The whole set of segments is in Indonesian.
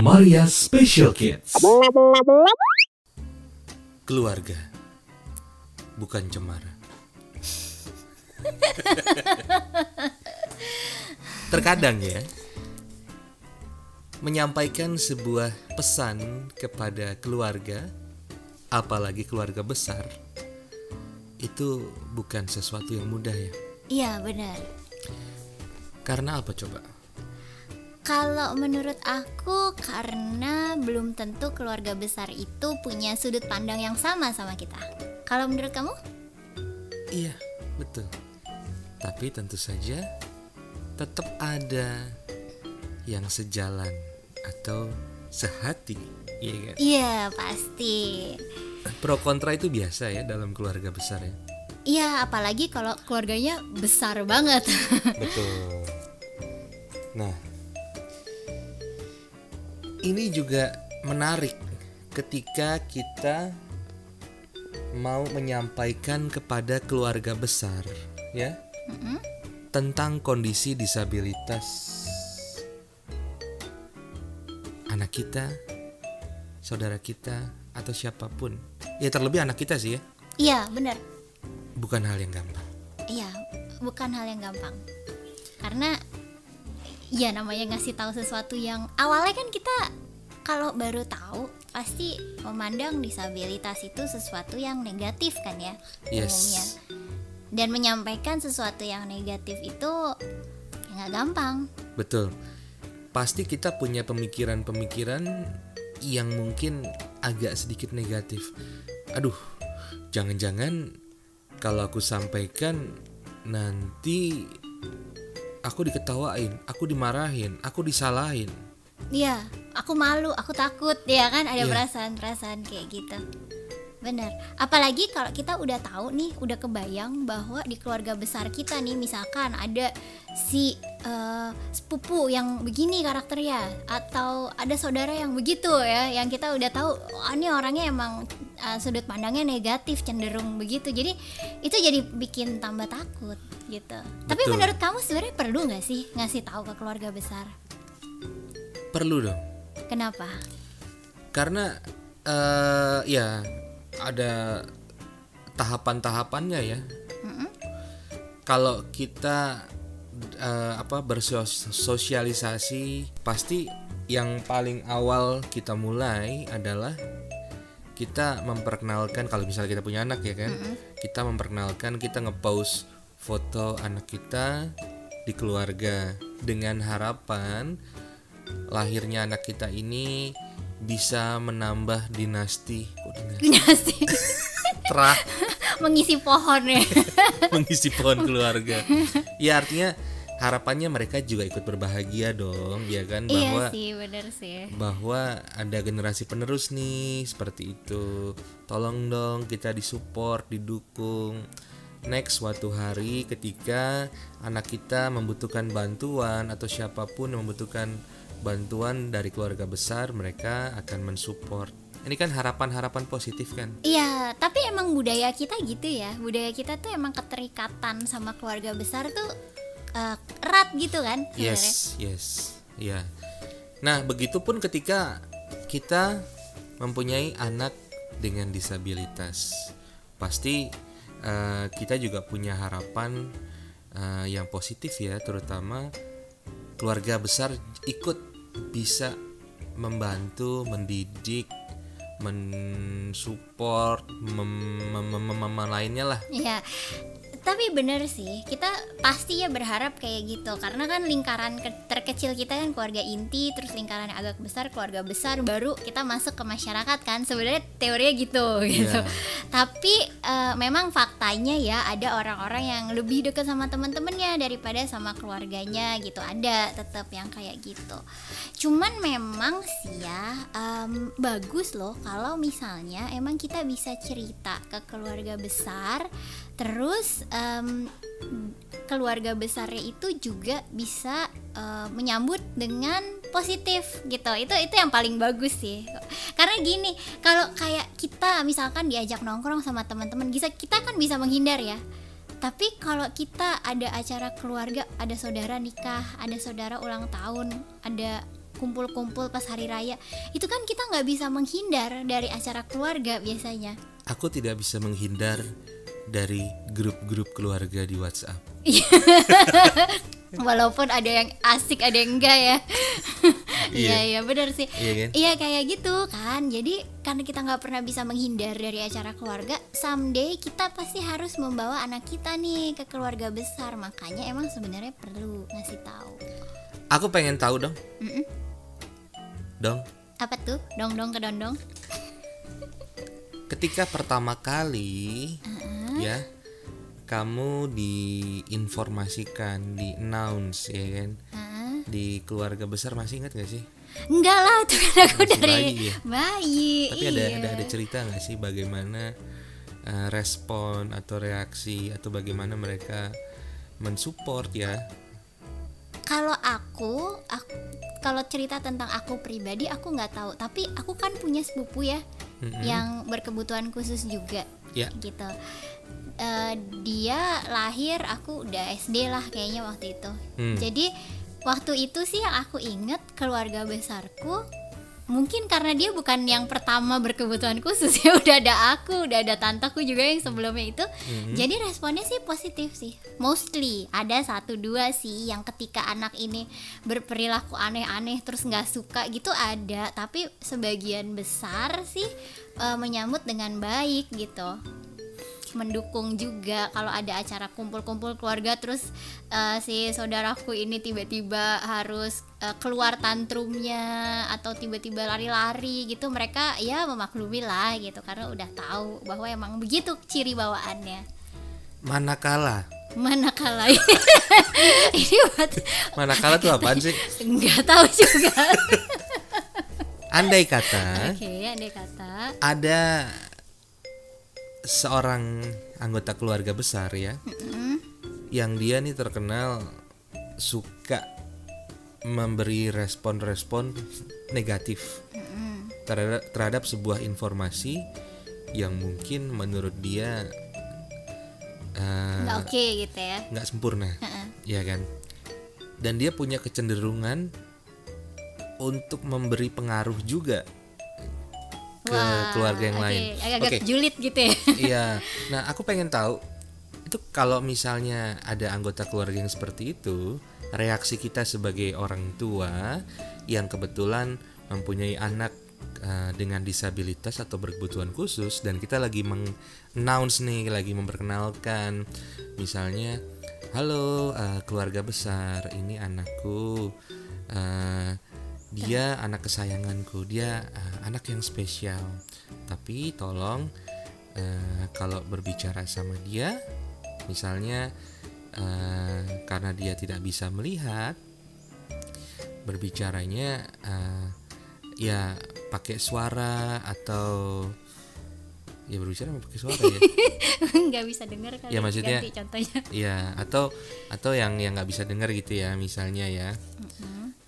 Maria Special Kids. Keluarga bukan cemara. Terkadang ya, menyampaikan sebuah pesan kepada keluarga, apalagi keluarga besar, itu bukan sesuatu yang mudah ya. Iya benar. Karena apa coba? Kalau menurut aku karena belum tentu keluarga besar itu punya sudut pandang yang sama sama kita. Kalau menurut kamu? Iya, betul. Tapi tentu saja tetap ada yang sejalan atau sehati, iya kan? Iya pasti. Pro kontra itu biasa ya dalam keluarga besar ya. Iya apalagi kalau keluarganya besar banget. Betul. Nah, ini juga menarik ketika kita mau menyampaikan kepada keluarga besar, ya, tentang kondisi disabilitas anak kita, saudara kita, atau siapa pun. Ya terlebih anak kita sih ya, Iya benar. bukan hal yang gampang. Iya bukan hal yang gampang. Karena ya namanya ngasih tahu sesuatu yang awalnya kan kita kalau baru tahu pasti memandang disabilitas itu sesuatu yang negatif kan ya Yes. umumnya. Dan menyampaikan sesuatu yang negatif itu ya nggak gampang. Betul. Pasti kita punya pemikiran-pemikiran yang mungkin agak sedikit negatif. Aduh, jangan-jangan kalau aku sampaikan nanti aku diketawain, aku dimarahin, aku disalahin. Iya, aku malu, aku takut, ya kan ada Iya. perasaan-perasaan kayak gitu. Benar. Apalagi kalau kita udah tahu nih, udah kebayang bahwa di keluarga besar kita nih misalkan ada si eh, sepupu yang begini karakternya atau ada saudara yang begitu ya, yang kita udah tahu oh, ini orangnya emang eh, sudut pandangnya negatif cenderung begitu. Jadi itu jadi bikin tambah takut gitu. Tapi Betul. menurut kamu sebenarnya perlu nggak sih ngasih tahu ke keluarga besar? Perlu dong. Kenapa? Karena eh ya ada tahapan-tahapannya ya. Kalau kita eh, apa bersosialisasi pasti yang paling awal kita mulai adalah kita memperkenalkan kalau misalnya kita punya anak ya kan? Kita memperkenalkan kita ngepost foto anak kita di keluarga dengan harapan lahirnya anak kita ini bisa menambah dinasti. Kok dinasti? Dinasti. Terah. Mengisi pohon ya. mengisi pohon keluarga. Ya artinya harapannya mereka juga ikut berbahagia dong ya kan? Bahwa iya sih, bener sih. bahwa ada generasi penerus nih seperti itu. Tolong dong kita disupport didukung. Next suatu hari ketika anak kita membutuhkan bantuan atau siapa pun yang membutuhkan bantuan dari keluarga besar mereka akan mensupport. Ini kan harapan-harapan positif kan? Iya, tapi emang budaya kita gitu ya. Budaya kita tuh emang keterikatan sama keluarga besar tuh eh, erat gitu kan sebenarnya. Yes, yes, ya. Nah, begitupun ketika kita mempunyai anak dengan disabilitas, pasti eh, kita juga punya harapan eh, yang positif ya, terutama keluarga besar ikut bisa membantu, mendidik, mensupport, mem- mem- mem- mem- mem- lainnya lah. Iya. Tapi bener sih, kita pasti ya berharap kayak gitu. Karena kan lingkaran ke- terkecil kita kan keluarga inti Terus lingkaran yang agak besar, keluarga besar Baru kita masuk ke masyarakat kan. Sebenarnya teorinya gitu gitu. Iya. Tapi eh, memang faktanya ya ada orang-orang yang lebih dekat sama teman-temannya Daripada sama keluarganya gitu. Ada tetap yang kayak gitu. Cuman memang sih ya em, bagus loh kalau misalnya emang kita bisa cerita ke keluarga besar terus em, keluarga besarnya itu juga bisa eh, menyambut dengan positif gitu. Itu itu yang paling bagus sih. Karena gini kalau kayak kita misalkan diajak nongkrong sama teman-teman bisa kita kan bisa menghindar ya. Tapi kalau kita ada acara keluarga, ada saudara nikah, ada saudara ulang tahun, ada kumpul-kumpul pas hari raya, itu kan kita nggak bisa menghindar dari acara keluarga biasanya. Aku tidak bisa menghindar dari grup-grup keluarga di WhatsApp. Walaupun ada yang asik, ada yang enggak ya. Iya, iya benar sih. Iya kan? Iya kayak gitu kan. Jadi karena kita nggak pernah bisa menghindar dari acara keluarga, someday kita pasti harus membawa anak kita nih ke keluarga besar. Makanya emang sebenarnya perlu ngasih tahu. Aku pengen tahu dong. Mm-mm. Dong, Apa tuh? Dong dong ke dong. ketika pertama kali ya kamu diinformasikan, di announce ya kan Hah? di keluarga besar masih ingat gak sih? Enggak lah, itu kan aku Masih dari bayi ya? bayi. Tapi ada iya. ada ada cerita nggak sih bagaimana uh, respon atau reaksi atau bagaimana mereka mensupport ya? Kalau aku, aku kalau cerita tentang aku pribadi aku nggak tahu. Tapi aku kan punya sepupu ya Mm-mm. yang berkebutuhan khusus juga. Ya. Gitu. Eh, dia lahir aku udah SD lah kayaknya waktu itu. Hmm. Jadi waktu itu sih yang aku inget keluarga besarku mungkin karena dia bukan yang pertama berkebutuhan khusus ya. Udah ada aku udah ada tantaku juga yang sebelumnya itu. Jadi responnya sih positif sih. Mostly ada satu dua sih yang ketika anak ini berperilaku aneh-aneh terus nggak suka gitu ada. Tapi sebagian besar sih eh, menyambut dengan baik gitu mendukung juga kalau ada acara kumpul-kumpul keluarga. Terus eh, si saudaraku ini tiba-tiba harus eh, keluar tantrumnya atau tiba-tiba lari-lari gitu mereka ya memaklumi lah gitu karena udah tahu bahwa emang begitu ciri bawaannya. Manakala, manakala. Ini buat manakala tuh apaan sih? nggak tahu juga. Andai kata oke andai kata. ada seorang anggota keluarga besar ya yang dia nih terkenal suka memberi respon-respon negatif terhadap, terhadap sebuah informasi yang mungkin menurut dia eh, nggak oke gitu ya? nggak sempurna. Ya kan? Dan dia punya kecenderungan untuk memberi pengaruh juga ke Wah, keluarga yang oke. lain. Agak-agak Oke. julid gitu ya Iya. Nah, aku pengen tahu itu kalau misalnya ada anggota keluarga yang seperti itu, reaksi kita sebagai orang tua yang kebetulan mempunyai anak eh, dengan disabilitas atau berkebutuhan khusus dan kita lagi meng-announce nih, lagi memperkenalkan misalnya, "Halo, eh, keluarga besar, ini anakku." eh, dia anak kesayanganku, dia eh, anak yang spesial. Tapi tolong eh, kalau berbicara sama dia, misalnya eh, karena dia tidak bisa melihat, berbicaranya eh, ya pakai suara atau ya berbicara pakai suara ya. nggak bisa dengar kali Ya, maksudnya- ganti contohnya. ya atau atau yang yang nggak bisa dengar gitu ya misalnya ya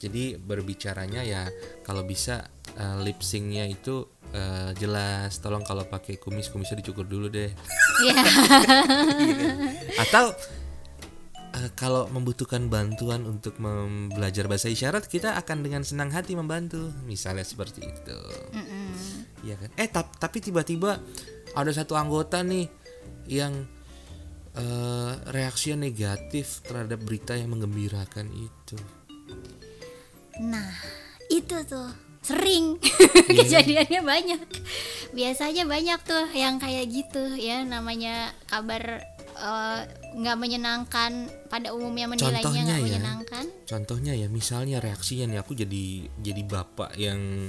jadi berbicaranya ya kalau bisa eh, lip syncnya itu eh, jelas. Tolong kalau pakai kumis kumisnya dicukur dulu deh. Iya. atau eh, kalau membutuhkan bantuan untuk belajar bahasa isyarat kita akan dengan senang hati membantu. Misalnya seperti itu. Mm-mm. ya kan? Eh tap- tapi tiba-tiba ada satu anggota nih yang eh, reaksinya negatif terhadap berita yang menggembirakan itu Nah, itu tuh sering Iya. kejadiannya banyak. Biasanya banyak tuh yang kayak gitu ya namanya kabar eh, nggak menyenangkan pada umumnya menilainya nggak ya. menyenangkan. contohnya ya misalnya reaksinya nih aku jadi jadi bapak yang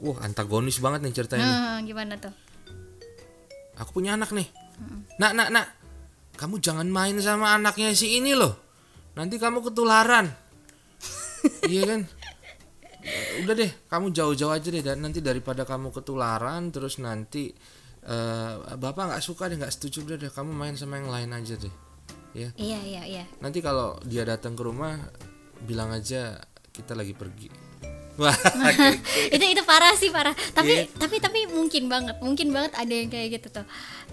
wah antagonis banget nih ceritanya nih. Nah, gimana tuh? aku punya anak nih nak nak nak kamu jangan main sama anaknya si ini loh nanti kamu ketularan iya kan? Udah deh kamu jauh-jauh aja deh dan nanti daripada kamu ketularan terus nanti eh, bapak nggak suka deh nggak setuju udah deh kamu main sama yang lain aja deh ya. Iya iya iya. nanti kalau dia datang ke rumah bilang aja kita lagi pergi Wah, itu itu parah sih parah. Tapi Iya. tapi tapi mungkin banget mungkin banget ada yang kayak gitu tuh.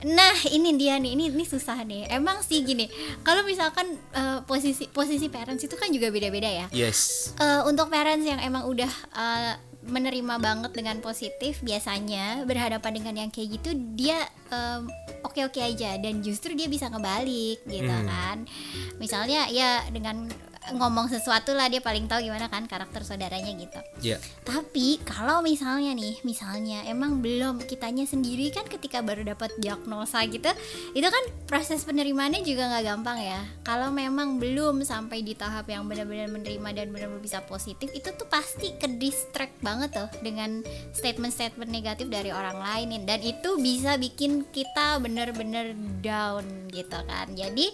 Nah ini dia nih ini ini susah nih. Emang sih gini kalau misalkan eh, posisi posisi parents itu kan juga beda-beda ya. Yes. Eh, untuk parents yang emang udah eh, menerima banget dengan positif biasanya berhadapan dengan yang kayak gitu dia em, oke-oke aja. Dan justru dia bisa ngebalik gitu Hmm. kan. Misalnya ya dengan ngomong sesuatu lah dia paling tahu gimana kan karakter saudaranya gitu Ya. tapi kalau misalnya nih, misalnya emang belum kitanya sendiri kan ketika baru dapat diagnosa gitu, itu kan proses penerimaannya juga nggak gampang ya. Kalau memang belum sampai di tahap yang benar-benar menerima dan benar-benar bisa positif, itu tuh pasti ke distract banget tuh dengan statement-statement negatif dari orang lain dan itu bisa bikin kita benar-benar down gitu kan. Jadi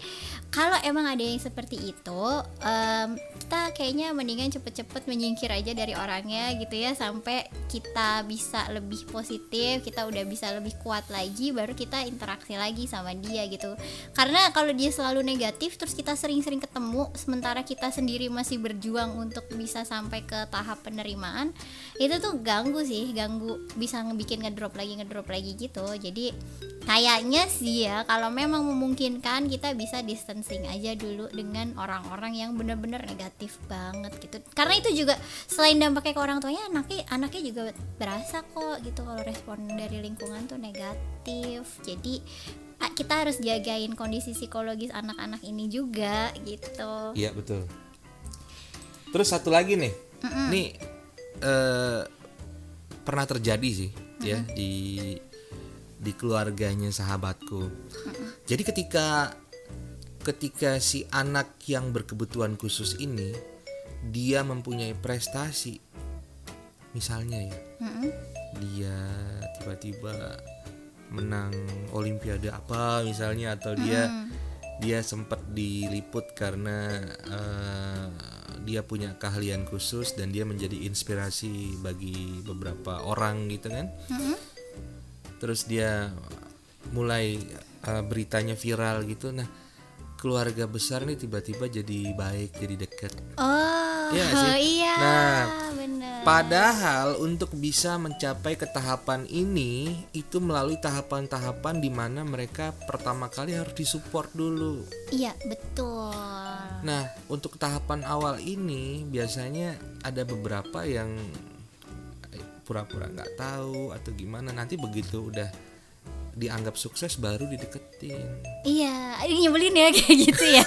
kalau emang ada yang seperti itu, em, kita kayaknya mendingan cepet-cepet menyingkir aja dari orangnya gitu ya sampai kita bisa lebih positif, kita udah bisa lebih kuat lagi, baru kita interaksi lagi sama dia gitu. Karena kalau dia selalu negatif, terus kita sering-sering ketemu, sementara kita sendiri masih berjuang untuk bisa sampai ke tahap penerimaan, itu tuh ganggu sih, ganggu bisa ngebikin ngedrop lagi ngedrop lagi gitu. Jadi kayaknya sih ya kalau memang memungkinkan kita bisa distancing aja dulu dengan orang-orang yang benar-benar negatif banget gitu. Karena itu juga selain dampaknya ke orang tuanya anaknya anaknya juga berasa kok gitu kalau respon dari lingkungan tuh negatif. Jadi ah, kita harus jagain kondisi psikologis anak-anak ini juga gitu. Iya betul. Terus satu lagi nih, nih eh, pernah terjadi sih ya di di keluarganya sahabatku. Jadi ketika ketika si anak yang berkebutuhan khusus ini dia mempunyai prestasi, misalnya ya, Mm-mm. dia tiba-tiba menang olimpiade apa misalnya atau dia dia sempat diliput karena eh, dia punya keahlian khusus dan dia menjadi inspirasi bagi beberapa orang gitu kan Mm-mm. terus dia mulai eh, beritanya viral gitu nah keluarga besar nih tiba-tiba jadi baik jadi dekat oh Iya sih? iya Nah, bener Padahal untuk bisa mencapai ke tahapan ini itu melalui tahapan-tahapan di mana mereka pertama kali harus disupport dulu. iya betul Nah, untuk tahapan awal ini biasanya ada beberapa yang pura-pura nggak tahu atau gimana. Nanti begitu udah dianggap sukses baru dideketin. Iya, ini nyebelin ya kayak gitu ya.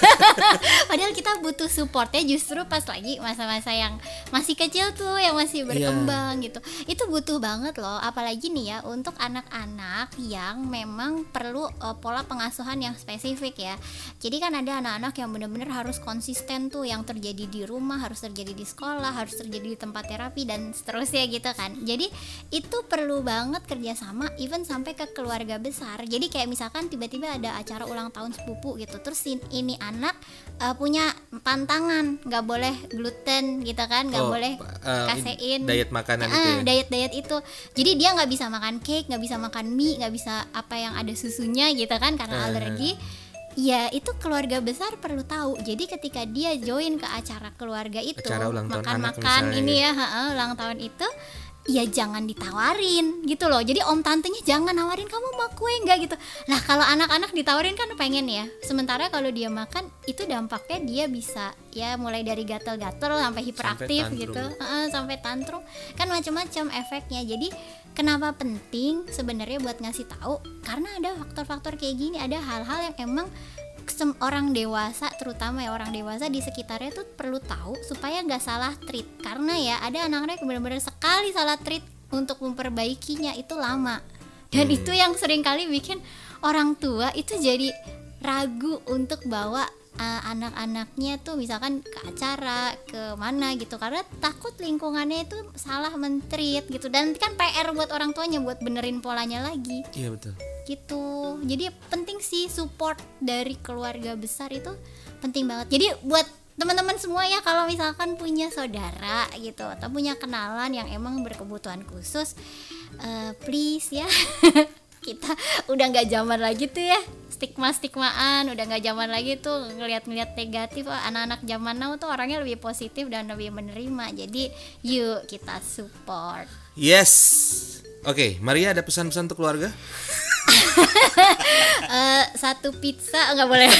Padahal kita butuh supportnya justru pas lagi masa-masa yang masih kecil tuh, yang masih Iya. berkembang gitu. Itu butuh banget loh, apalagi nih ya untuk anak-anak yang memang perlu uh, pola pengasuhan yang spesifik ya. Jadi kan ada anak-anak yang benar-benar harus konsisten tuh, yang terjadi di rumah harus terjadi di sekolah, harus terjadi di tempat terapi dan seterusnya gitu kan. Jadi itu perlu banget kerjasama, even sampai ke keluarga besar. Jadi kayak misalkan tiba-tiba ada acara ulang tahun sepupu gitu, terus ini anak uh, punya pantangan, nggak boleh gluten gitu kan, nggak Oh, boleh eh, kasein diet makanan itu Ah, ya? diet diet itu. Jadi dia nggak bisa makan cake, nggak bisa makan mie, nggak bisa apa yang ada susunya gitu kan karena Eh. alergi. Ya itu keluarga besar perlu tahu. Jadi ketika dia join ke acara keluarga itu, makan-makan misalnya ini ya, ha-ha, ulang tahun itu, ya jangan ditawarin gitu loh. Jadi om tantenya jangan nawarin kamu mau kue nggak gitu. Nah kalau anak-anak ditawarin kan pengen ya. Sementara kalau dia makan itu dampaknya dia bisa ya mulai dari gatel-gatel sampai hiperaktif tantrum. gitu. Heeh, sampai tantrum kan macam-macam efeknya jadi kenapa penting sebenarnya buat ngasih tahu karena ada faktor-faktor kayak gini ada hal-hal yang emang orang dewasa terutama ya orang dewasa di sekitarnya tuh perlu tahu supaya nggak salah treat. Karena ya ada anak-anak yang benar-benar sekali salah treat untuk memperbaikinya itu lama. Dan itu yang sering kali bikin orang tua itu jadi ragu untuk bawa uh, anak-anaknya tuh misalkan ke acara ke mana gitu. Karena takut lingkungannya itu salah mentreat gitu. Dan kan PR buat orang tuanya buat benerin polanya lagi. Iya betul. gitu. Jadi penting sih support dari keluarga besar itu penting banget. Jadi buat teman-teman semua ya kalau misalkan punya saudara gitu atau punya kenalan yang emang berkebutuhan khusus eh, please ya. Kita udah nggak zaman lagi tuh ya stigma stigmaan udah nggak zaman lagi tuh ngeliat-ngeliat negatif oh, anak-anak zaman now tuh orangnya lebih positif dan lebih menerima jadi yuk kita support Yes. Oke, Maria ada pesan-pesan untuk keluarga? Eh, satu pizza nggak boleh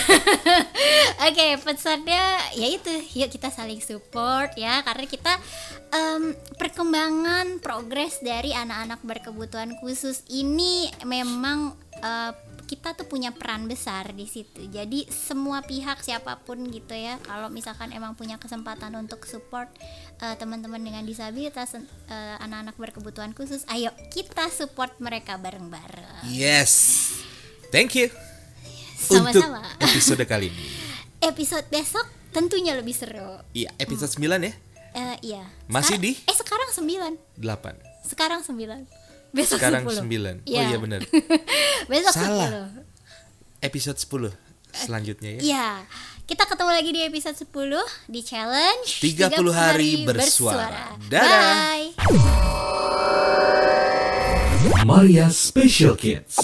oke pesannya ya itu yuk kita saling support ya karena kita em, perkembangan progres dari anak-anak berkebutuhan khusus ini memang eh, kita tuh punya peran besar di situ jadi semua pihak siapa pun gitu ya kalau misalkan emang punya kesempatan untuk support eh, teman-teman dengan disabilitas eh, anak-anak berkebutuhan khusus ayo kita support mereka bareng-bareng Yes. Thank you. Sama-sama. Untuk episode kali ini. episode besok tentunya lebih seru. Iya, episode 9 ya. Eh iya. Masih Sekarang- di? Eh sekarang 9. 8. Sekarang 9. Besok Sekarang 9. 10. Oh iya benar. Besok Salah. Episode 10 selanjutnya ya. 10. Iya. Kita ketemu lagi di episode 10 di challenge 30 hari bersuara. Dadah. Bye. Maria Special Kids.